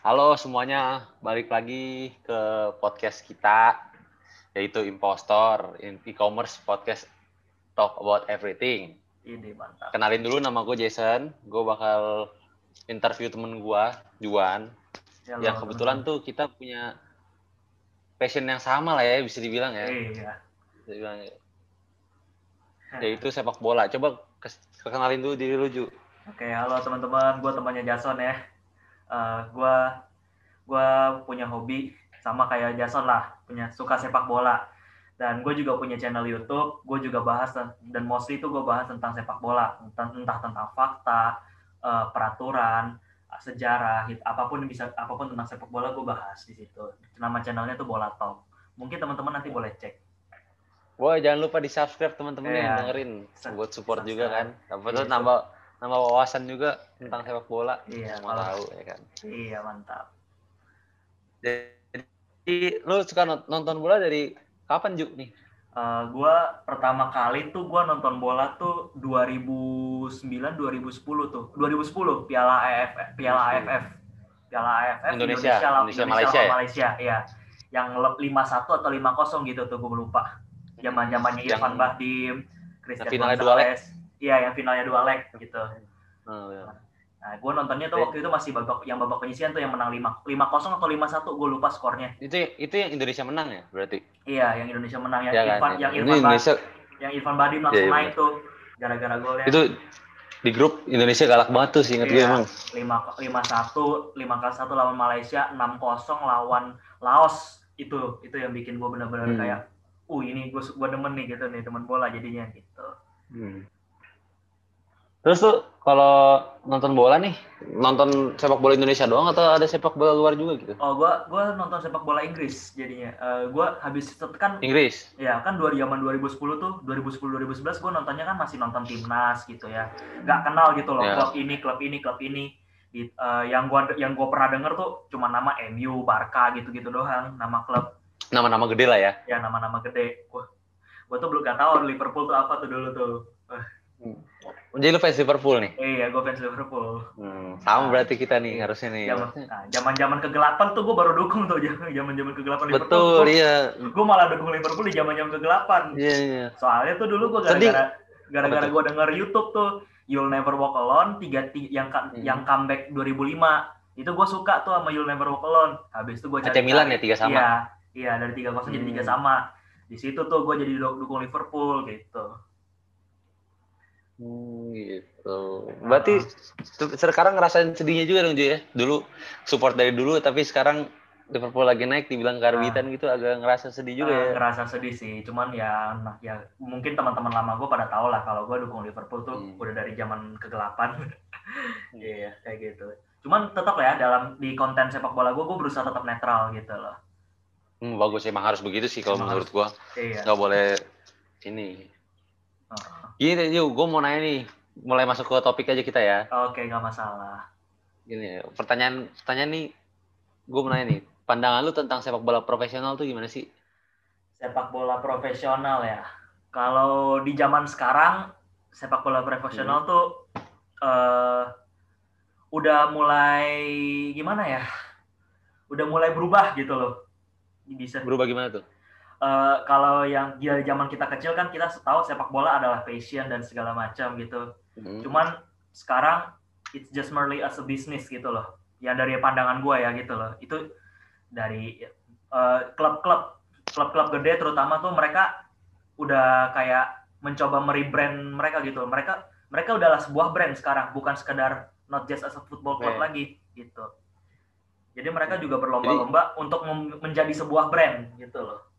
Halo semuanya, balik lagi ke podcast kita, yaitu Impostor, e-commerce podcast talk about everything. Ini mantap. Kenalin dulu nama gue Jason, gue bakal interview temen gue, Juan, Halo, yang kebetulan tuh kita punya passion yang sama lah ya, bisa dibilang ya. Iya. Bisa dibilang ya. Yaitu sepak bola. Coba kenalin dulu diri lu, Ju. Oke, halo teman-teman. Gue temannya Jason ya. Eh, gua gua punya hobi sama kayak Jason lah, punya suka sepak bola. Dan gue juga punya channel YouTube. Gue juga bahas dan mostly itu gue bahas tentang sepak bola, entah, entah tentang fakta, eh, peraturan, sejarah, hit, apa pun bisa apa pun tentang sepak bola gue bahas di situ. Nama channelnya tuh Bola Talk. Mungkin teman-teman nanti boleh cek. Wah, jangan lupa di subscribe teman-teman yang Iya. dengerin buat support juga kan. Dapat Iya, tuh nambah nambah wawasan juga tentang sepak bola. Iya, mau tahu ya kan. Iya mantap. Jadi lu suka nonton bola dari kapan Ju nih? Eh, gua pertama kali tuh gua nonton bola tuh 2009 2010 tuh 2010 Piala AFF Piala AFF Piala AFF Indonesia, lawan- Indonesia, lawan Malaysia ya? Malaysia iya yang le- 5-1 atau 5-0 gitu tuh gue lupa zaman zamannya Yang- Irfan Bahdim Christian. Gonzalez iya yang finalnya dua leg gitu Oh, ya. nah gue nontonnya tuh waktu itu masih babak yang babak penyisian tuh yang menang 5 5-0 atau 5-1 gue lupa skornya Itu itu yang Indonesia menang ya berarti? iya yang Indonesia menang yang Ya kan? Irfan Ya. yang Irfan Indonesia yang Irfan Bahdim langsung Iya, iya, naik tuh gara-gara golnya itu di grup Indonesia galak banget tuh sih ingat gue Iya. emang. lima lima satu lima kali satu lawan Malaysia enam kosong lawan Laos itu itu yang bikin gue benar-benar Hmm. kayak uh ini gue gue demen nih gitu nih teman bola jadinya gitu Hmm. Terus tuh kalau nonton bola nih, nonton sepak bola Indonesia doang atau ada sepak bola luar juga gitu? oh gue gue nonton sepak bola Inggris jadinya Eh gue habis itu kan Inggris. ya kan dua zaman 2010 tuh 2010 2011 gue nontonnya kan masih nonton timnas gitu ya nggak kenal gitu loh Ya. klub ini klub ini klub ini Di- eh, yang gua yang gua pernah denger tuh cuma nama MU Barca gitu gitu doang nama klub Nama-nama gede lah ya. ya nama-nama gede. Wah, gua tuh belum gak tahu Liverpool tuh apa tuh dulu tuh. Jadi lu fans Liverpool nih? Eh ya, gue fans Liverpool. Hmm, sama berarti kita nih harusnya nih. Nah, zaman-zaman kegelapan tuh gue baru dukung tuh zaman-zaman kegelapan Liverpool. Betul, iya. Gue malah dukung Liverpool di zaman-zaman kegelapan. Iya, iya. Soalnya tuh dulu gue gara-gara gara-gara gue denger YouTube tuh You'll Never Walk Alone tiga, tiga yang Hmm. yang comeback 2005 itu gue suka tuh sama You'll Never Walk Alone. Habis itu gue AC Milan ya tiga sama. Iya, iya dari tiga kosong jadi Hmm. tiga sama. Di situ tuh gue jadi du- dukung Liverpool gitu. Hmm, gitu. Berarti se- sekarang ngerasain sedihnya juga dong Ju ya. Dulu support dari dulu tapi sekarang Liverpool lagi naik dibilang karbitan gitu agak ngerasa sedih juga Eh, ya. ngerasa sedih sih cuman ya nah, ya mungkin teman-teman lama gue pada tahu lah kalau gue dukung Liverpool tuh Hmm. udah dari zaman kegelapan iya kayak gitu cuman tetap ya dalam di konten sepak bola gue gue berusaha tetap netral gitu loh Hmm, bagus emang harus begitu sih kalau menurut gua. iya Nggak boleh ini. Gini Ju, gua mau nanya nih. Mulai masuk ke topik aja kita ya. oke nggak masalah Gini, pertanyaan pertanyaan nih gua mau nanya nih. Pandangan lu tentang sepak bola profesional tuh gimana sih? sepak bola profesional ya kalau di zaman sekarang sepak bola Hmm. profesional tuh eh udah mulai gimana ya udah mulai berubah gitu loh bisa Berubah gimana tuh? Eh, kalau yang dari zaman kita kecil kan kita tahu sepak bola adalah passion dan segala macam gitu. Hmm. Cuman sekarang it's just merely as a business gitu loh. Yang dari pandangan gue ya gitu loh. Itu dari eh, klub-klub klub-klub gede terutama tuh mereka udah kayak mencoba merebrand mereka gitu. Mereka mereka udahlah sebuah brand sekarang, bukan sekedar not just as a football club Oke. lagi gitu. Jadi mereka juga berlomba-lomba untuk menjadi sebuah brand gitu loh.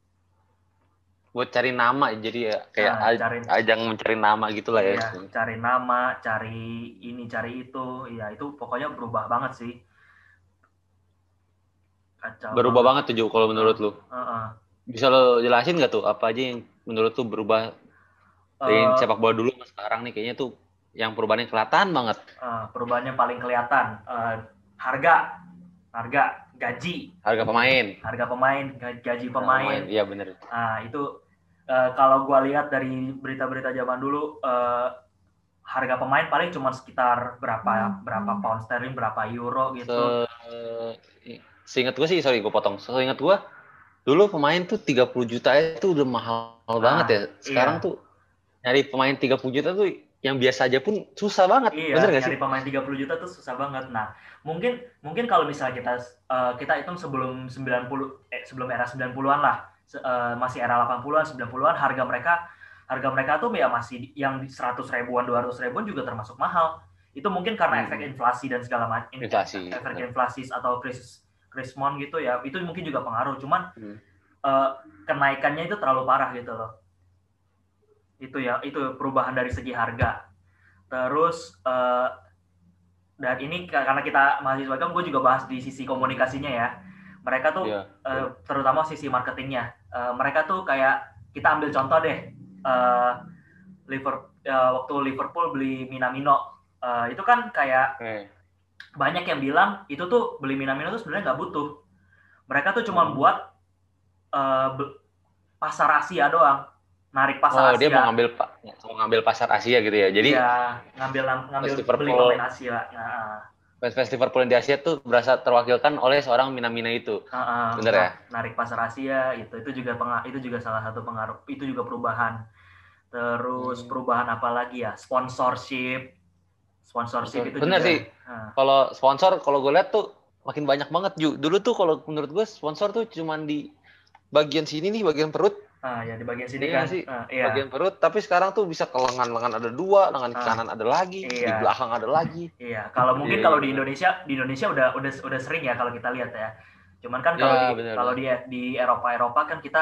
Buat cari nama jadi ya kayak Nah, cari- ajang mencari nama gitu lah ya. Iya, cari nama, cari ini, cari itu, ya itu pokoknya berubah banget sih. Kacau. Berubah banget tuh Ju kalau menurut lu. Heeh. Bisa lo jelasin nggak tuh apa aja yang menurut tuh berubah dari Eh, sepak bola dulu sama sekarang nih kayaknya tuh yang perubahannya kelihatan banget. eh, perubahannya paling kelihatan. Eh, harga, harga, gaji, Harga pemain. harga pemain, ga- gaji pemain. Iya bener. Nah itu eh, kalau gua lihat dari berita-berita zaman dulu, eh, harga pemain paling cuma sekitar berapa berapa pound sterling, berapa euro gitu. Se seingat gue sih sorry gue potong seingat gue dulu pemain tuh 30 juta itu udah mahal Ah, banget ya sekarang iya. tuh nyari pemain 30 juta tuh yang biasa aja pun susah banget Iya, bener gak sih nyari pemain 30 juta tuh susah banget. Nah, mungkin mungkin kalau misalnya kita eh, kita hitung sebelum 90 eh sebelum era 90-an lah, eh, masih era 80-an, 90-an harga mereka harga mereka tuh ya masih yang di 100 ribuan, 200 ribuan juga termasuk mahal. Itu mungkin karena Hmm. efek inflasi dan segala macam Inflasi, efek benar. inflasi atau krisis krismon gitu ya. Itu mungkin juga pengaruh. Cuman Hmm. eh, kenaikannya itu terlalu parah gitu loh. Itu ya, itu perubahan dari segi harga. Terus eh, dan ini ka- karena kita mahasiswa kan gue juga bahas di sisi komunikasinya ya. Mereka tuh Iya. eh, terutama sisi marketingnya. Eh, mereka tuh kayak kita ambil contoh deh. eh Liverpool waktu Liverpool beli Minamino eh, itu kan kayak Oke. banyak yang bilang itu tuh beli Minamino tuh sebenarnya nggak butuh. Mereka tuh cuma Hmm. buat eh, be- pasar Asia doang, narik oh pasar Asia. dia mau ngambil mau ngambil pasar Asia gitu ya jadi Iya, ngambil ngambil beli pemain Asia. Nah, fans Liverpool di Asia tuh berasa terwakilkan oleh seorang Minamina itu uh, Bener ya? Narik pasar Asia itu itu juga penga- itu juga salah satu pengaruh itu juga perubahan. Terus Hmm. perubahan apa lagi ya? Sponsorship. Sponsorship itu Bener juga. sih. Nah, kalau sponsor kalau gue lihat tuh makin banyak banget Ju. dulu tuh kalau menurut gue sponsor tuh cuman di bagian sini nih bagian perut ah, ya di bagian sini Iya kan. sih, Ah, iya. bagian perut tapi sekarang tuh bisa ke lengan-lengan ada dua lengan Ah. kanan ada lagi di Iya. belakang ada lagi Iya, kalau mungkin Iya, kalau iya, di. Indonesia di Indonesia udah udah udah sering ya kalau kita lihat ya. Cuman kan kalau Ya, di benar, kalau di di Eropa Eropa kan kita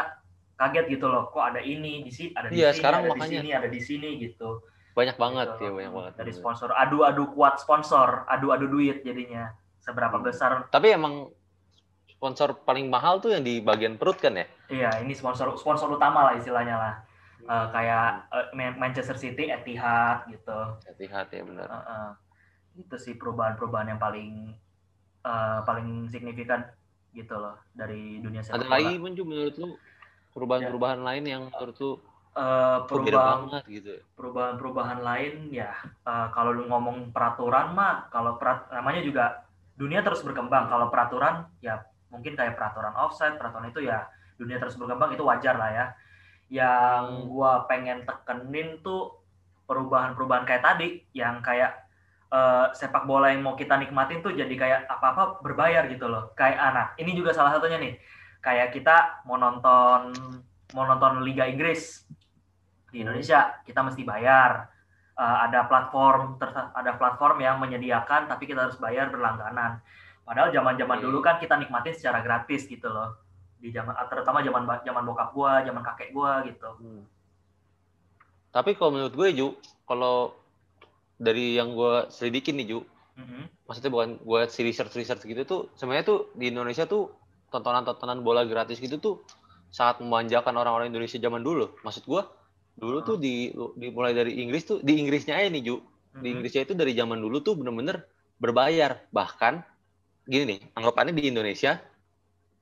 kaget gitu loh, kok ada ini di sini, ada di Iya, sini, sekarang ada makanya. di sini, ada di sini gitu. banyak banget Gitu. ya banyak banget Dari sponsor, adu-adu kuat sponsor, adu-adu duit jadinya. Seberapa Hmm. besar? tapi emang sponsor paling mahal tuh yang di bagian perut kan ya Iya, ini sponsor sponsor utama lah istilahnya lah. Eh, kayak Man- Manchester City, Etihad gitu. hati-hati ya benar Heeh. itu sih perubahan-perubahan yang paling eh, paling signifikan gitu loh dari dunia sepak ada bola. lagi pun menurut lu perubahan-perubahan lain yang menurut lu Eh, beda perubahan banget gitu perubahan-perubahan lain ya eh, kalau lu ngomong peraturan mah kalau perat, namanya juga dunia terus berkembang kalau peraturan ya mungkin kayak peraturan offset peraturan itu ya dunia terus berkembang itu wajar lah ya. Yang Hmm. gua pengen tekenin tuh perubahan-perubahan kayak tadi yang kayak eh, sepak bola yang mau kita nikmatin tuh jadi kayak apa-apa berbayar gitu loh. Kayak anak ini juga salah satunya nih. Kayak kita mau nonton mau nonton Liga Inggris di Indonesia kita mesti bayar. Eh, ada platform ada platform yang menyediakan tapi kita harus bayar berlangganan. Padahal zaman-zaman Oke. dulu kan kita nikmatin secara gratis gitu loh di zaman terutama zaman zaman bokap gua zaman kakek gua gitu Hmm. Tapi kalau menurut gue Ju, kalau dari yang gue selidikin nih Ju, Mhm. maksudnya bukan gue si research research gitu tuh, sebenarnya tuh di Indonesia tuh tontonan-tontonan bola gratis gitu tuh sangat memanjakan orang-orang Indonesia zaman dulu. Maksud gue dulu tuh di, dimulai dari Inggris tuh di Inggrisnya aja nih Ju, di Mhm. Inggrisnya itu dari zaman dulu tuh bener-bener berbayar. Bahkan gini nih, anggapannya di Indonesia,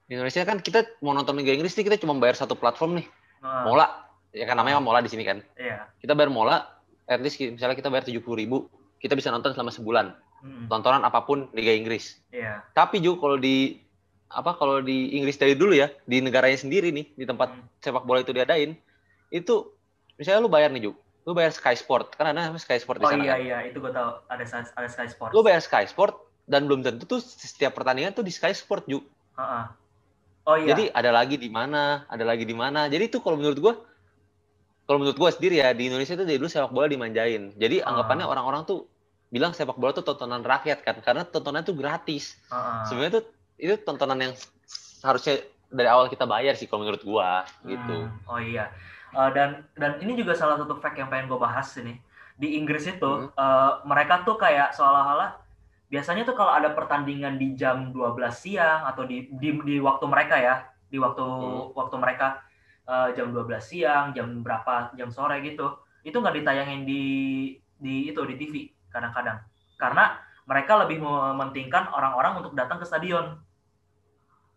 di Indonesia kan kita mau nonton Liga Inggris nih kita cuma bayar satu platform nih, Nah, Mola. Ya kan namanya Mola di sini kan iya kita bayar mola, at least misalnya kita bayar tujuh ribu, kita bisa nonton selama sebulan, Mhm. tontonan apa pun Liga Inggris. iya Tapi Ju, kalau di apa kalau di Inggris dari dulu ya, di negaranya sendiri nih, di tempat Hmm. sepak bola itu diadain, itu misalnya lu bayar nih Ju, lu bayar Sky Sport, kan ada Sky Sport di oh sana iya kan. iya itu gua tahu ada ada Sky Sports Lu bayar Sky Sport dan belum tentu tuh setiap pertandingan tuh di Sky Sport Ju. Heeh. Oh iya Jadi ada lagi di mana, ada lagi di mana. Jadi itu kalau menurut gua kalau menurut gua sendiri ya di Indonesia itu dari dulu sepak bola dimanjain. Jadi Ah. anggapannya orang-orang tuh bilang sepak bola tuh tontonan rakyat kan karena tontonan tuh gratis. Heeh. Sebenarnya tuh itu tontonan yang harusnya dari awal kita bayar sih kalau menurut gua gitu. Hmm, oh iya. Eh, dan dan ini juga salah satu fact yang pengen gue bahas ini. Di Inggris itu Hmm. eh, mereka tuh kayak seolah-olah biasanya tuh kalau ada pertandingan di jam 12 siang atau di di, di waktu mereka ya, di waktu Hmm. waktu mereka eh, jam 12 siang, jam berapa, jam sore gitu. Itu nggak ditayangin di di itu di TV kadang-kadang. Karena mereka lebih mementingkan orang-orang untuk datang ke stadion.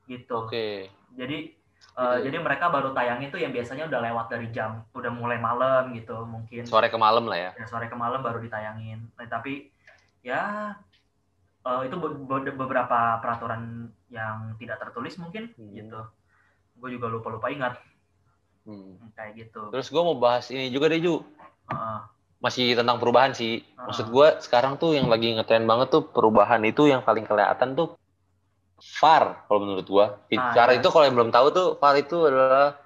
Gitu. Oke. Jadi uh, Gitu. jadi mereka baru tayangin tuh yang biasanya udah lewat dari jam udah mulai malam gitu mungkin Sore ke malam lah ya. ya, sore ke malam baru ditayangin. Nah, tapi ya uh, itu be- be- beberapa peraturan yang tidak tertulis mungkin Hmm. gitu gue juga lupa lupa ingat Hmm. kayak gitu Terus gue mau bahas ini juga deh Ju. Heeh. Masih tentang perubahan sih. Ah. Maksud gue sekarang tuh yang lagi ngetren banget tuh perubahan itu yang paling kelihatan tuh VAR kalau menurut gue. Ah, VAR iya. itu kalau yang belum tahu tuh VAR itu adalah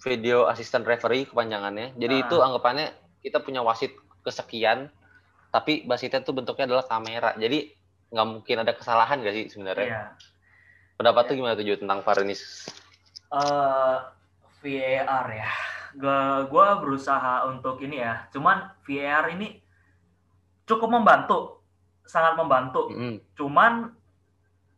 video assistant referee kepanjangannya. Jadi Ah. itu anggapannya kita punya wasit kesekian, tapi wasitnya tuh bentuknya adalah kamera. Jadi nggak mungkin ada kesalahan gak sih sebenarnya? iya Pendapat tuh gimana tuh Ju tentang VAR ini? eh VAR ya. Gue gua berusaha untuk ini ya. Cuman VAR ini cukup membantu, sangat membantu. Mm. Cuman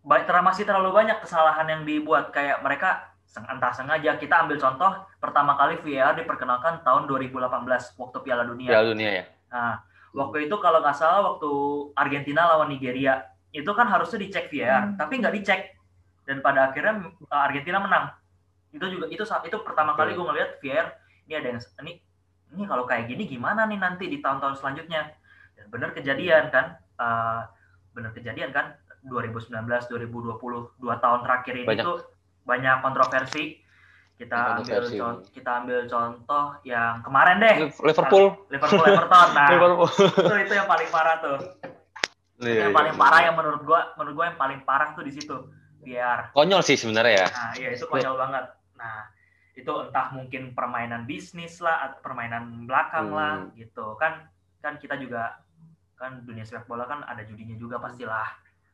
baik masih terlalu banyak kesalahan yang dibuat kayak mereka entah sengaja. Kita ambil contoh pertama kali VAR diperkenalkan tahun 2018 waktu Piala Dunia. Piala Dunia ya. Nah, waktu itu kalau nggak salah waktu Argentina lawan Nigeria itu kan harusnya dicek VAR, tapi nggak dicek dan pada akhirnya uh, Argentina menang. Itu juga itu saat itu pertama kali gue ngeliat VAR ini ada yang ini ini kalau kayak gini gimana nih nanti di tahun-tahun selanjutnya. Dan benar kejadian kan, uh, benar kejadian kan 2019 2020 dua tahun terakhir ini Banyak. tuh banyak kontroversi. Kita ambil contoh, kita ambil contoh yang kemarin deh Liverpool. Liverpool Everton. Nah, Liverpool. itu itu yang paling parah tuh. Itu Iya, yang iya, paling iya. parah yang menurut gua menurut gua yang paling parah tuh di situ. Biar. Konyol sih sebenarnya ya. Nah, iya itu konyol banget. Nah, itu entah mungkin permainan bisnis lah atau permainan belakang Hmm. lah gitu. Kan kan kita juga kan dunia sepak bola kan ada judinya juga pastilah.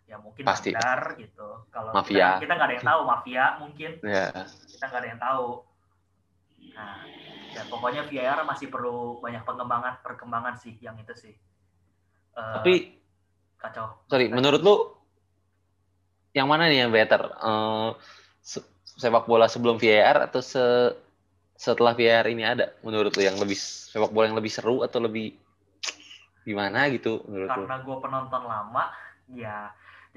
Ya mungkin Pasti. bandar gitu. Kalau Mafia. kita kita nggak ada yang tahu mafia mungkin Ya. kita nggak ada yang tahu. Nah, ya pokoknya VAR masih perlu banyak pengembangan perkembangan sih yang itu sih. Eh, Tapi kacau. sorry, menurut lu yang mana nih yang better? Se- sepak bola sebelum VAR atau se setelah VAR ini ada? Menurut lu yang lebih sepak bola yang lebih seru atau lebih gimana gitu menurut lu? karena gue penonton lama, ya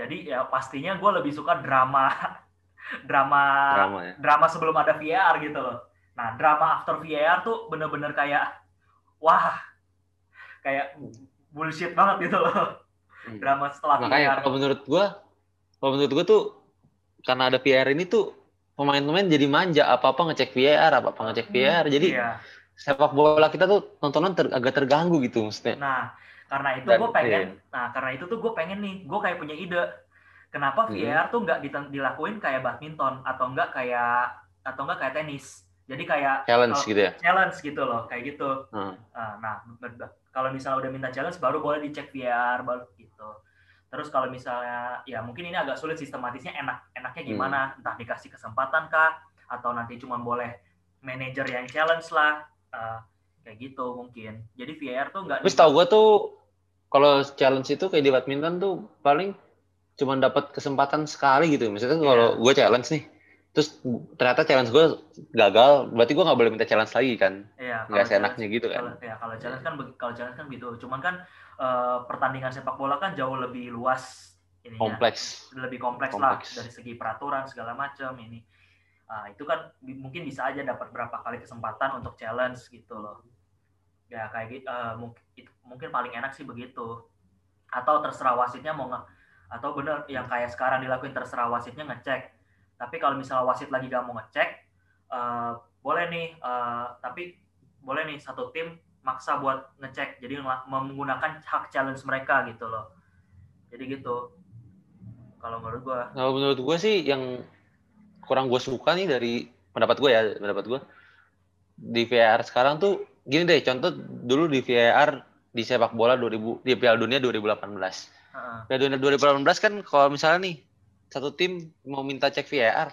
jadi ya pastinya gue lebih suka drama drama Drama ya. drama sebelum ada VAR gitu loh. Nah, drama after VAR tuh bener-bener kayak wah kayak bullshit banget gitu loh. Hmm. Drama setelah Makanya VAR. kalau menurut gua, kalau menurut gua tuh karena ada VAR ini tuh pemain-pemain jadi manja apa-apa ngecek VAR, apa-apa ngecek VAR. Jadi Iya. sepak bola kita tuh tontonan ter- agak terganggu gitu maksudnya. Nah, karena itu gue pengen, iya. nah karena itu tuh gue pengen nih, gue kayak punya ide. Kenapa Hmm. VAR tuh nggak dilakuin kayak badminton atau enggak kayak atau enggak kayak tenis. Jadi kayak Challenge kalau- gitu ya. challenge gitu loh, kayak gitu. Hmm. Ah, Nah, kalau misalnya udah minta challenge baru boleh dicek VR baru gitu. Terus kalau misalnya ya mungkin ini agak sulit sistematisnya enak enaknya Hmm. gimana? Entah dikasih kesempatan kah atau nanti cuma boleh manajer yang challenge lah Ah, kayak gitu mungkin. Jadi VR tuh nggak Terus tau gua tuh kalau challenge itu kayak di badminton tuh paling cuma dapat kesempatan sekali gitu. Maksudnya kalau Iya. gua challenge nih, terus ternyata challenge gua gagal, berarti gua nggak boleh minta challenge lagi kan? ya, Nggak kalau seenaknya gitu kan? Kalau, ya kalau challenge kan kalau challenge kan gitu. Cuman kan eh, pertandingan sepak bola kan jauh lebih luas ininya. Kompleks. lebih kompleks, Kompleks. lah dari segi peraturan segala macam ini Ah, itu kan mungkin bisa aja dapat berapa kali kesempatan untuk challenge gitu loh ya kayak gitu eh, mungkin mungkin paling enak sih begitu. Atau terserah wasitnya mau nge atau bener yang kayak sekarang dilakuin terserah wasitnya ngecek. Tapi kalau misalnya wasit lagi gak mau ngecek eh, boleh nih eh, tapi boleh nih satu tim maksa buat ngecek. Jadi menggunakan hak challenge mereka gitu loh. Jadi gitu kalau menurut gua. Kalau menurut gue sih yang kurang gue suka nih dari pendapat gue ya, pendapat gue di VAR sekarang tuh gini deh, contoh dulu di VAR di sepak bola 2000 di Piala Dunia 2018. Heeh. Piala Dunia 2018 kan kalau misalnya nih satu tim mau minta cek VAR,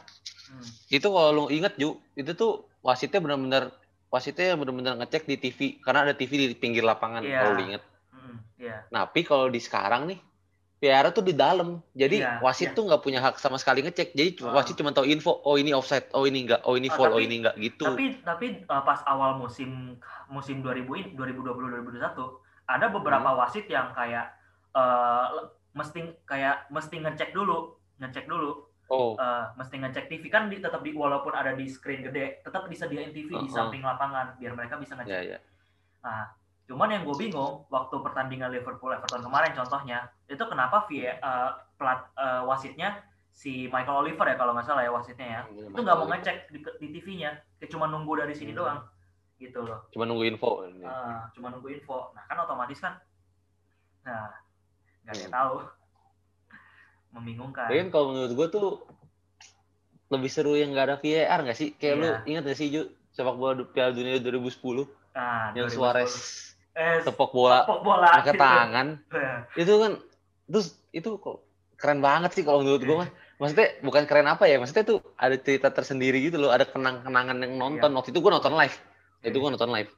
Hmm. itu kalau lu inget Ju, itu tuh wasitnya benar-benar wasitnya benar-benar ngecek di TV karena ada TV di pinggir lapangan Iya. kalau lu inget. Hmm, Iya. Tapi kalau di sekarang nih VAR tuh di dalam. Jadi Iya, wasit iya. tuh nggak punya hak sama sekali ngecek. Jadi Ah. wasit cuma tahu info, oh ini offside, oh ini enggak, oh ini Ah, foul, oh tapi- ini enggak gitu. Tapi tapi uh, pas awal musim musim 2000 ini 2020 2021 ada beberapa Hmm. wasit yang kayak uh, mesti kayak mesti ngecek dulu, ngecek dulu, oh, uh, mesti ngecek TV kan di, tetap di walaupun ada di screen gede, tetap disediain TV di Uh-uh. samping lapangan biar mereka bisa ngecek. ya ya. Nah, cuman yang gue bingung waktu pertandingan Liverpool Everton kemarin contohnya itu kenapa VA, uh, pelat uh, wasitnya si Michael Oliver ya kalau nggak salah ya wasitnya ya Iya, itu nggak mau ngecek di, di TV-nya cuma nunggu dari sini Hmm. doang gitu loh Cuma nunggu info. Ah, cuma nunggu info nah kan otomatis kan nah nggak ada Hmm. tahu membingungkan kan kalau menurut gue tuh lebih seru yang nggak ada VAR nggak sih? Kayak lu Iya. ingat gak sih Ju sepak bola Piala Dunia 2010 nah, yang 2010. Suarez eh, tepok bola tepok bola pakai gitu. tangan itu kan terus itu kok keren banget sih kalau menurut gue mah. Maksudnya bukan keren apa ya? Maksudnya tuh ada cerita tersendiri gitu loh, ada kenang-kenangan yang nonton. Iya. Waktu itu gue nonton live. Itu gue nonton live.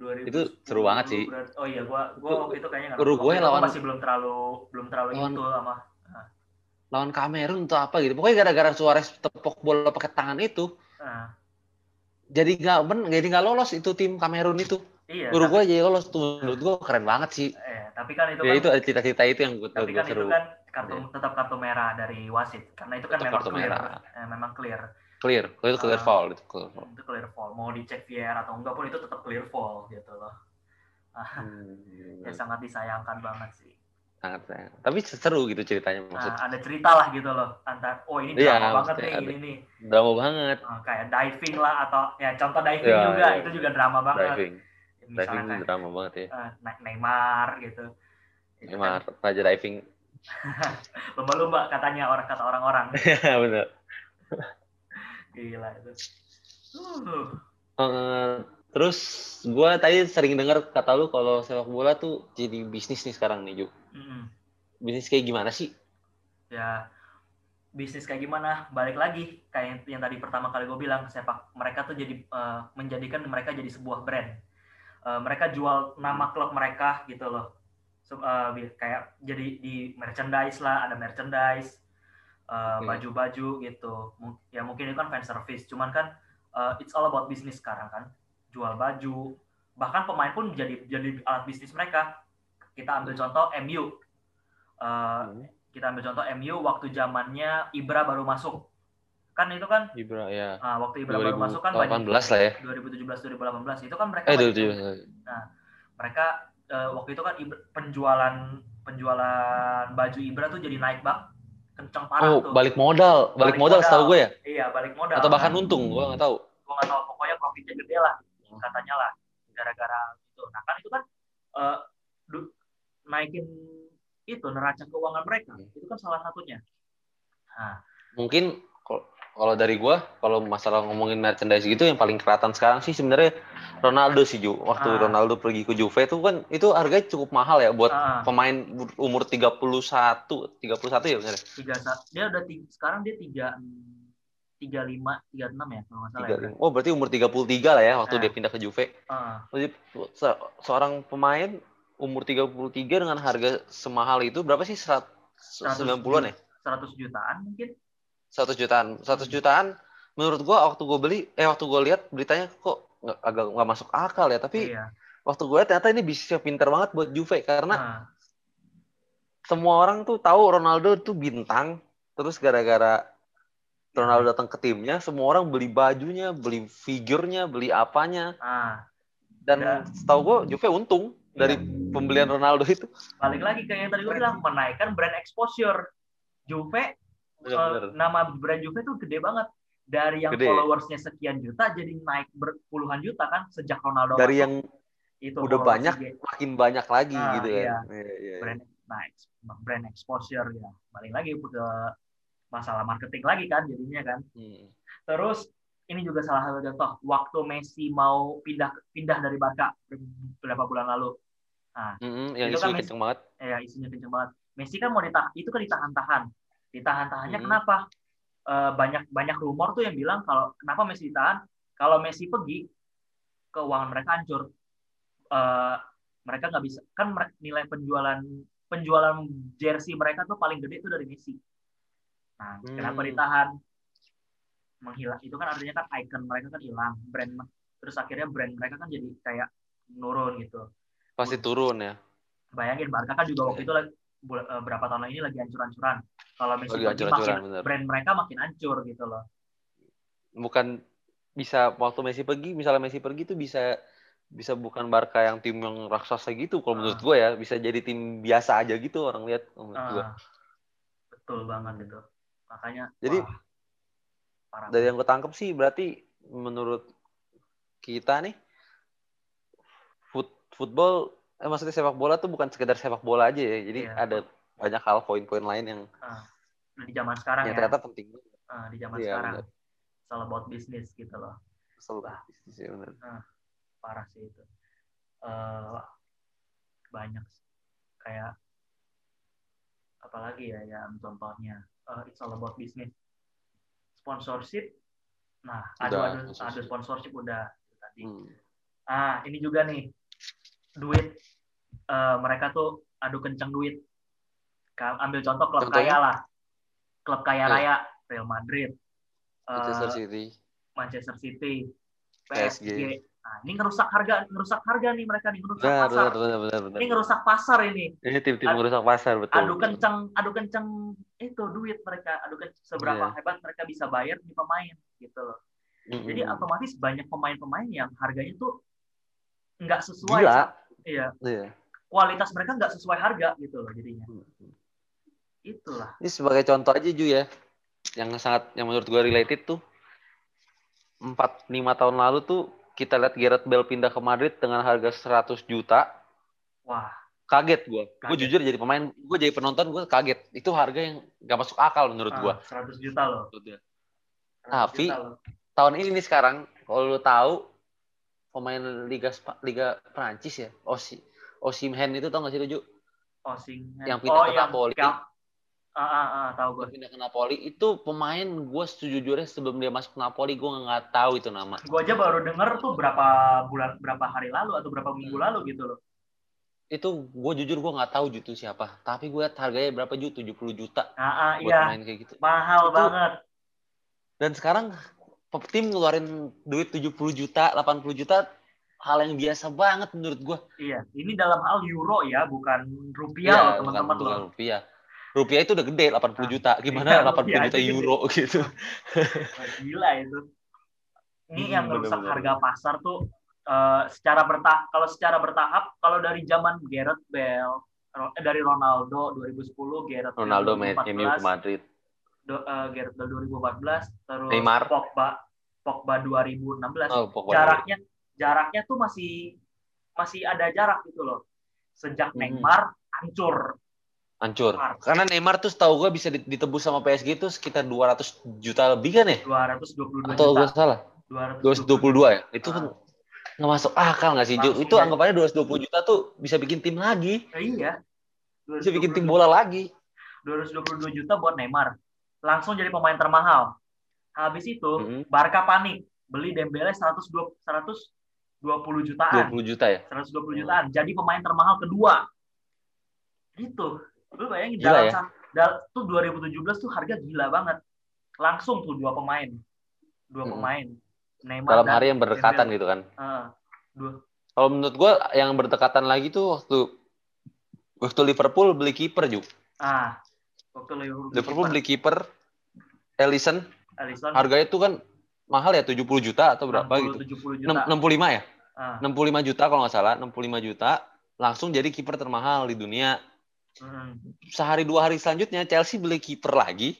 2010 Itu seru banget sih. berarti- oh iya gua gua waktu itu kayaknya nggak Uruguay lawan- masih belum terlalu belum terlalu Lawan- itu sama Lawan Kamerun atau apa gitu. Pokoknya gara-gara Suarez tepok bola pakai tangan itu, ah, jadi nggak ben, jadi nggak lolos itu tim Kamerun itu. Iya Uruguay jadi lolos tuh. Menurut gue keren banget sih. eh, tapi kan itu ya kan itu ada cita-cita itu yang gue tapi kan seru. itu kan kartu Iya. tetap kartu merah dari wasit karena itu kan Tetap memang kartu clear merah. Eh, memang clear Clear, kalau itu clear foul itu clear foul. itu clear fall mau dicek VAR atau enggak pun itu tetap clear fall gitu loh Hmm, ya sangat disayangkan banget sih sangat sayang. Tapi seru gitu ceritanya nah, maksud. ada cerita lah gitu loh antar oh ini Iya, drama banget maksudnya nih ada- ini nih Drama banget Nah, kayak diving lah atau ya contoh diving Iya, juga iya. itu juga drama banget diving. Misalnya Diving kayak drama banget ya. Ne- Neymar gitu Itu Emang kan raja diving. lumba-lumba katanya orang kata orang-orang Iya benar. gila itu uh, Eh, terus gua tadi sering dengar kata lu kalau sepak bola tuh jadi bisnis nih sekarang nih Ju. mm-mm. Bisnis kayak gimana sih? ya bisnis kayak gimana balik lagi kayak yang tadi pertama kali gue bilang sepak mereka tuh jadi eh, menjadikan mereka jadi sebuah brand Eh, mereka jual nama klub mereka gitu loh. Se- eh, bi- kayak jadi di merchandise lah ada merchandise eh, baju-baju gitu. Mung- ya mungkin itu kan fan service cuman kan eh, it's all about bisnis sekarang kan. Jual baju bahkan pemain pun jadi jadi alat bisnis mereka. Kita ambil contoh MU Eh, Hmm. kita ambil contoh MU waktu zamannya Ibra baru masuk kan itu kan Ibra ya. ah, waktu Ibra baru masuk kan banyak 2018 lah ya. 2017 2018 itu kan mereka Eh banyak- 2017. mereka eh, waktu itu kan Ibra- penjualan penjualan baju Ibra tuh jadi naik bak kenceng parah Oh, tuh balik modal, balik, Balik modal, modal. setahu gue ya. iya balik modal Atau bahkan untung, gua nggak tahu. gue nggak tahu pokoknya profitnya gede lah katanya lah gara-gara itu nah kan itu kan du- naikin itu neraca keuangan mereka Hmm. itu kan salah satunya Mungkin kal- kalau dari gua, kalau masalah ngomongin merchandise gitu yang paling kelihatan sekarang sih sebenarnya Ronaldo sih Ju. Waktu Ah. Ronaldo pergi ke Juve itu kan itu harganya cukup mahal ya buat Ah. pemain umur 31, 31 ya benar. tiga sa- dia udah tiga, sekarang dia tiga tiga lima tiga enam ya kalau nggak salah ya. 35. Oh, berarti umur 33 lah ya waktu Ah. dia pindah ke Juve. Ah, Jadi se- seorang pemain umur 33 dengan harga semahal itu berapa sih? 190-an ya? 100 jutaan mungkin 100 jutaan. 100 jutaan menurut gua waktu gua beli eh waktu gua lihat beritanya kok nggak agak nggak masuk akal ya, tapi iya. waktu gue lihat ternyata ini bisnisnya pinter banget buat Juve karena Ah, semua orang tuh tahu Ronaldo tuh bintang terus gara-gara Ronaldo datang ke timnya semua orang beli bajunya beli figurnya beli apanya. Ah. dan Ya. setahu gue Juve untung dari pembelian Ronaldo itu. Balik lagi kayak yang tadi gue bilang menaikkan brand exposure. Juve Bener-bener. eh, nama brand Juve tuh gede banget dari yang Gede. followersnya sekian juta jadi naik berpuluhan juta kan sejak Ronaldo dari masuk, yang itu udah banyak IG. makin banyak lagi Nah, gitu iya. kan Iya, iya, iya. brand nah, brand exposure ya balik lagi ke masalah marketing lagi kan jadinya kan Hmm. terus ini juga salah satu contoh waktu Messi mau pindah pindah dari Barca beberapa bulan lalu Mm-mm, yang Itu isu kan kenceng banget ya isunya kenceng banget Messi kan mau ditahan itu kan ditahan-tahan ditahan-tahannya Hmm. kenapa? Eh, banyak banyak rumor tuh yang bilang kalau kenapa Messi ditahan? Kalau Messi pergi keuangan mereka hancur. Eh, mereka nggak bisa kan nilai penjualan penjualan jersey mereka tuh paling gede itu dari Messi. Nah Hmm. kenapa ditahan? Menghilang. Itu kan artinya kan icon mereka kan hilang brand terus akhirnya brand mereka kan jadi kayak menurun gitu. Pasti turun ya. Bayangin Barca kan juga waktu itu lagi, bul- eh, berapa tahun ini lagi hancur-hancuran. Kalau Messi hancur-hancuran, makin bener. brand mereka makin hancur gitu loh. Bukan bisa waktu Messi pergi misalnya Messi pergi tuh bisa bisa bukan Barca yang tim yang raksasa gitu kalau menurut Ah. gue ya. Bisa jadi tim biasa aja gitu orang lihat menurut gue Ah, betul banget itu makanya Jadi, wah, Dari yang gue tangkep sih berarti menurut kita nih foot, football eh maksudnya sepak bola tuh bukan sekedar sepak bola aja ya. Jadi Iya. ada banyak hal poin-poin lain yang, di zaman sekarang yang ya ternyata penting. Ah, di zaman Iya, sekarang benar. it's all about business gitu loh Kesel lah bisnis ya benar. parah sih itu Eh, banyak kayak apalagi ya yang contohnya eh, it's all about business sponsorship nah adu adu sponsorship. udah tadi Hmm. ah ini juga nih duit Eh, mereka tuh adu kenceng duit ambil contoh klub Contohnya? kaya lah klub kaya Iya. raya Real Madrid eh, Manchester City. Manchester City, PSG. PSG. Nah, ini ngerusak harga, ngerusak harga nih mereka nih, ngerusak Benar, pasar. benar, benar, benar, benar. Ini ngerusak pasar ini. Ini tim-tim merusak pasar betul. Adu kenceng, adu kenceng itu duit mereka, adu kenceng seberapa Iya. hebat mereka bisa bayar di pemain gitu loh. Mm-mm. Jadi otomatis banyak pemain-pemain yang harganya tuh nggak sesuai. Gila. Iya, Iya. kualitas mereka nggak sesuai harga gitu loh jadinya. Mm-mm. Itulah. Ini sebagai contoh aja Ju ya, yang sangat yang menurut gue related tuh empat lima tahun lalu tuh kita lihat Gareth Bale pindah ke Madrid dengan harga 100 juta, Wah, kaget gue. Gue jujur jadi pemain, gue jadi penonton gue kaget. Itu harga yang gak masuk akal menurut gue. ah, 100 juta loh. 100 Tapi- juta loh. Tahun ini nih sekarang, kalau lu tahu pemain Liga Spa- Liga Prancis ya, Osi Osimhen itu tau gak sih lu Ju? Osing. Yang pindah oh, ke Napoli. Ah, ah, ah, tahu gue. Pindah ke Napoli itu pemain gue sejujurnya sebelum dia masuk Napoli gue nggak tahu itu nama. gue aja baru denger tuh berapa bulan berapa hari lalu atau berapa minggu Hmm. lalu gitu loh itu gue jujur gue nggak tahu Ju itu siapa tapi gue liat harganya berapa Ju 70 juta ah, buat iya main kayak gitu mahal Itu- banget dan sekarang tim ngeluarin duit 70 juta 80 juta hal yang biasa banget menurut gue iya ini dalam hal euro ya bukan rupiah Iya, loh bukan- teman-teman bukan loh. rupiah. Rupiah itu udah gede 80 Ah, juta. Gimana iya, 80 rupiah juta gede. euro gitu? Wah, gila itu. Ini Hmm, yang merusak harga pasar tuh eh, secara bertahap kalau secara bertahap kalau dari zaman Gareth Bale eh, dari Ronaldo 2010 Gareth Bale Ronaldo 2014, MU ke Madrid do- eh, Gareth Bale 2014 terus Neymar. Pogba Pogba 2016 oh pokoknya jaraknya jaraknya tuh masih masih ada jarak gitu loh. Sejak Hmm. Neymar hancur. hancur Parah. karena Neymar tuh setahu gue bisa di- ditebus sama PSG itu sekitar 200 juta lebih kan ya 222 atau gue salah 222 ya itu kan nggak masuk akal nggak sih Ju? Itu ya. anggapannya 220 juta tuh bisa bikin tim lagi Eh, iya. bisa bikin tim 222 bola lagi 222 juta buat Neymar. Langsung jadi pemain termahal. Habis itu Mhm. Barca panik beli Dembele 120 120 jutaan. 20 juta ya 120 jutaan. Jadi pemain termahal kedua. Gitu. Lu bayangin Gila dalam ya. dal- tuh 2017 tuh harga gila banget. Langsung tuh dua pemain. Dua Mm-mm. pemain. Neymar dalam hari yang berdekatan Dembele. gitu kan Ah, dua. kalau menurut gue yang berdekatan lagi tuh waktu waktu Liverpool beli kiper juga Ah, waktu Liverpool, Liverpool beli kiper Ellison Alisson. Harganya tuh kan mahal ya 70 juta atau berapa 60, gitu 70 Enam- juta. 65 ya? Ah, 65 juta kalau nggak salah 65 juta langsung jadi kiper termahal di dunia. Mm. sehari dua hari selanjutnya Chelsea beli kiper lagi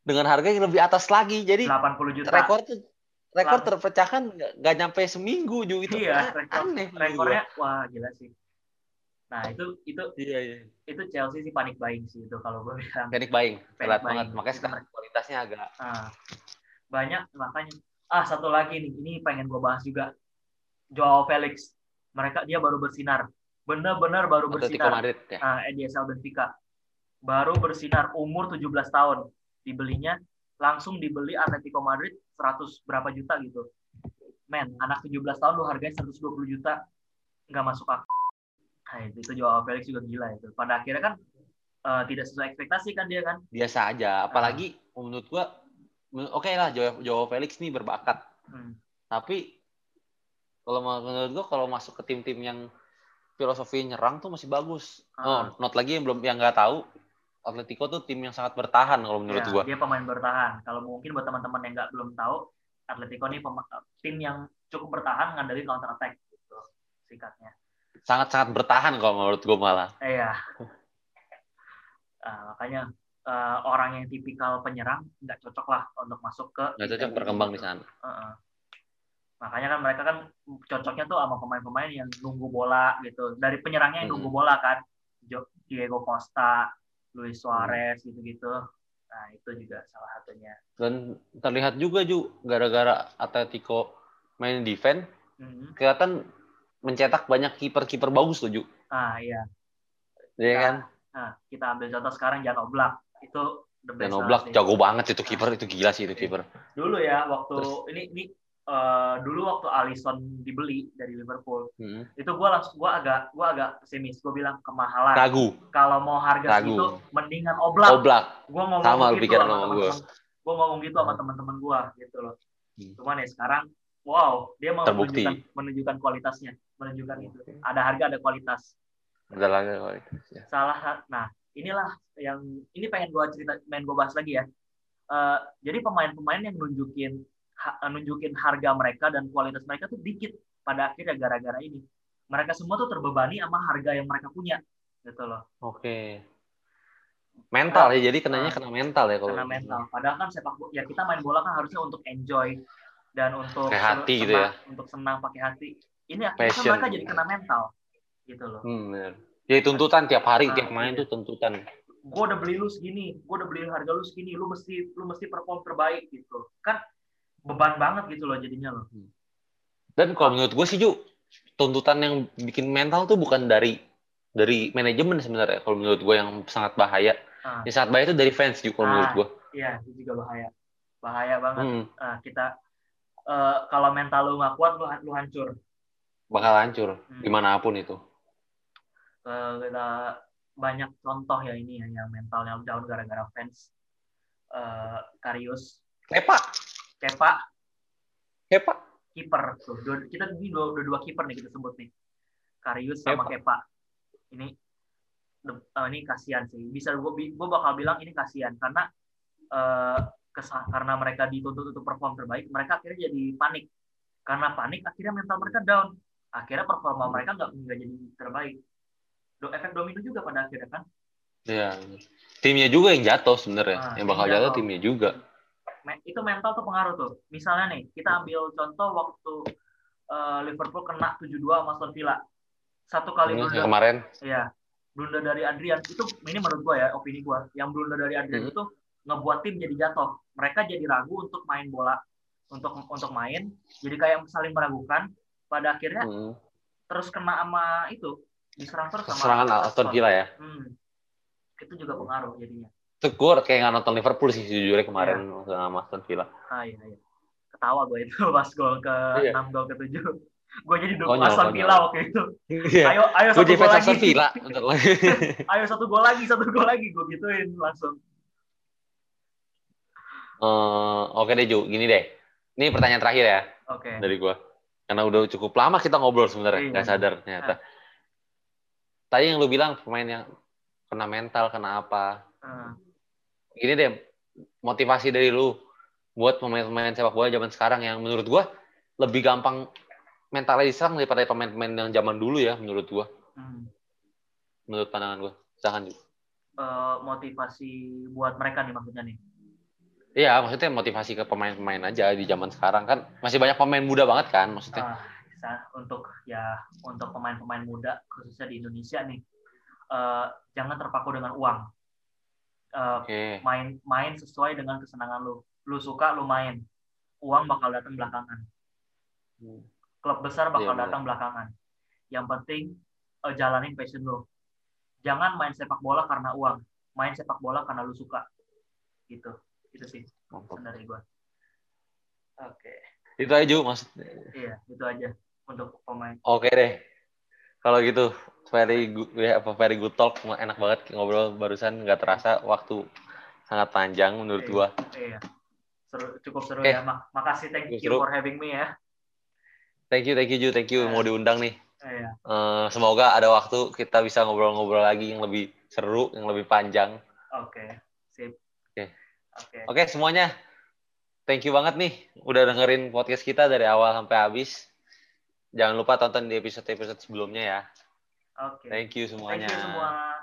dengan harga yang lebih atas lagi. Jadi 80 juta. rekor tuh rekor terpecahkan nggak nyampe seminggu juga itu. Iya, a- rekor- aneh. Rekornya wah gila sih. Nah, itu itu iya iya itu Chelsea sih panik buying sih itu kalau gue bilang. panic buying Panic telat buying. banget makanya sekarang kualitasnya agak Ah, banyak makanya. Ah, satu lagi nih, ini pengen gue bahas juga. Joao Felix. Mereka dia baru bersinar. Bener-bener baru Atletico bersinar. Madrid ya Ah, EDSL Benfica. Baru bersinar umur 17 tahun. Dibelinya langsung dibeli Atletico Madrid 100 berapa juta gitu. Men, anak 17 tahun lu harganya 120 juta nggak masuk akal. Nah, itu, Joao Felix juga gila itu. Pada akhirnya kan eh, tidak sesuai ekspektasi kan dia kan. biasa aja apalagi menurut gua oke lah Joao, Joao Felix nih berbakat Hmm. tapi kalau menurut gua kalau masuk ke tim-tim yang filosofi nyerang tuh masih bagus Ah. oh not lagi yang belum yang nggak tahu Atletico tuh tim yang sangat bertahan kalau menurut Ya, gua Dia pemain bertahan. Kalau mungkin buat teman-teman yang nggak belum tahu, Atletico ini tim yang cukup bertahan ngandelin counter attack gitu singkatnya. Sangat-sangat bertahan kalau menurut gua malah Eh ya. Nah, makanya uh, orang yang tipikal penyerang nggak cocok lah untuk masuk ke nggak cocok berkembang di sana uh-uh. makanya kan mereka kan cocoknya tuh sama pemain-pemain yang nunggu bola gitu dari penyerangnya yang nunggu Hmm. bola kan Diego Costa Luis Hmm. Suarez gitu-gitu nah itu juga salah satunya dan terlihat juga Ju gara-gara Atletico main defense Mhm. kelihatan mencetak banyak kiper-kiper bagus tuh Ju. Ah iya. Iya kan? nah kita ambil contoh sekarang Jan Oblak. Itu the best banget Oblak jago banget itu kiper itu gila sih itu kiper. Dulu ya waktu Terus- ini ini eh, dulu waktu Alisson dibeli dari Liverpool Hmm. itu gue langsung gue agak gue agak pesimis. Gue bilang kemahalan. Ragu. Kalau mau harga Ragu. segitu mendingan oblak. Oblak. Gue ngomong Sama gitu pikiran sama gua. gue ngomong gitu sama teman-teman gue gitu loh. Hmm. cuman ya sekarang wow dia mau Terbukti. menunjukkan menunjukkan kualitasnya menunjukkan itu. Ada harga ada kualitas. Ada lagi kualitas, ya. salah sa- nah inilah yang ini pengen gue cerita pengen gue bahas lagi ya. Eh, jadi pemain-pemain yang nunjukin ha- nunjukin harga mereka dan kualitas mereka tuh dikit pada akhirnya gara-gara ini. Mereka semua tuh terbebani sama harga yang mereka punya gitu loh. Oke. Mental ya jadi kenanya kena mental ya kalau karena mental. Padahal kan sepak bola ya kita main bola kan harusnya untuk enjoy dan untuk Pakai hati gitu senang, ya. untuk senang pakai hati ini akhirnya kan Passion. mereka jadi kena mental gitu loh hmm, bener. ya tuntutan tiap hari Ah, tiap main iya. tuh tuntutan gue udah beli lu segini, gue udah beli harga lu segini, lu mesti lu mesti perform terbaik gitu. Kan beban banget gitu loh jadinya loh. dan kalau menurut gue sih Ju tuntutan yang bikin mental tuh bukan dari dari manajemen sebenarnya kalau menurut gue yang sangat bahaya Ah. yang sangat bahaya itu dari fans Ju kalau Ah. menurut gue Iya, itu juga bahaya. Bahaya banget. hmm, Ah, kita eh, kalau mental lu nggak kuat lu, lu hancur. Bakal hancur Hmm. di mana pun itu Eh, kita banyak contoh ya ini ya yang mentalnya down gara-gara fans. Eh, Karius, Kepa Kepa, Kepa kiper tuh. Dua- kita ini dua, dua, dua kiper nih kita sebut nih. Karius sama Kepa. Ini de- eh, ini kasihan sih. Bisa gue gue bakal bilang ini kasihan karena eh, kesa- karena mereka dituntut untuk perform terbaik, mereka akhirnya jadi panik. Karena panik akhirnya mental mereka down. Akhirnya performa mereka nggak nggak jadi terbaik. Do, efek domino juga pada akhirnya kan. Iya. Timnya juga yang jatuh sebenarnya. Ah, yang bakal jatuh jatuh. timnya juga. Itu mental tuh pengaruh tuh. Misalnya nih, kita ambil contoh waktu eh, Liverpool kena 7-2 sama Aston Villa. Satu kali Ini blunder kemarin. Iya. Blunder dari Adrian itu ini menurut gua ya, opini gua. Yang blunder dari Adrian Hmm. itu ngebuat tim jadi jatuh. Mereka jadi ragu untuk main bola, untuk untuk main. Jadi kayak saling meragukan. Pada akhirnya Hmm. terus kena sama itu diserang terus sama Serangan Aston Villa ya. Hmm. Itu juga pengaruh jadinya. Itu gue kayak nggak nonton Liverpool sih sejujurnya kemarin sama Aston Villa. Ah iya iya. Ketawa gue itu pas gol ke Iya. 6 gol ke 7. Gue jadi dukung Konyol, Aston. Villa waktu itu. Iya. Ayo ayo Gue satu gol lagi. Villa. Ayo satu gol lagi, satu gol lagi gue gituin langsung. Eh, Oke deh Ju, gini deh. Ini pertanyaan terakhir ya Oke. dari gue. Karena udah cukup lama kita ngobrol sebenarnya, Iya. nggak sadar ternyata. Tadi yang lu bilang pemain yang kena mental, kena apa? Eh, Gini deh, motivasi dari lu buat pemain-pemain sepak bola zaman sekarang yang menurut gua lebih gampang mentalnya diserang daripada pemain-pemain yang zaman dulu ya menurut gua. hmm. Menurut pandangan gua. Silakan Ju. Eh, motivasi buat mereka nih maksudnya nih. Iya, maksudnya motivasi ke pemain-pemain aja di zaman sekarang kan masih banyak pemain muda banget kan maksudnya. Bisa untuk ya untuk pemain-pemain muda khususnya di Indonesia nih eh, jangan terpaku dengan uang. Eh, Oke. main main sesuai dengan kesenangan lu. Lu suka lu main. Uang bakal datang belakangan. Klub besar bakal Iya, benar. datang belakangan. Yang penting eh, jalanin passion lu. Jangan main sepak bola karena uang. Main sepak bola karena lu suka. Gitu. Itu sih Mantap. dari gua. Oke. Itu aja maksud. Iya, itu aja untuk pemain. Oke deh. Kalau gitu very good, ya, apa very good talk, enak banget ngobrol barusan nggak terasa waktu sangat panjang menurut Iya. gua. Iya. Seru, cukup seru Oke. ya. Mak- makasih thank Cukup you seru. for having me ya. Thank you, thank you Ju, thank you Iya. mau diundang nih. Iya. Eh, semoga ada waktu kita bisa ngobrol-ngobrol lagi yang lebih seru, yang lebih panjang. Oke. Sip. Oke. Oke. Oke semuanya, thank you banget nih udah dengerin podcast kita dari awal sampai habis. Jangan lupa tonton di episode-episode sebelumnya ya. Oke. Thank you Thank semuanya. you semua.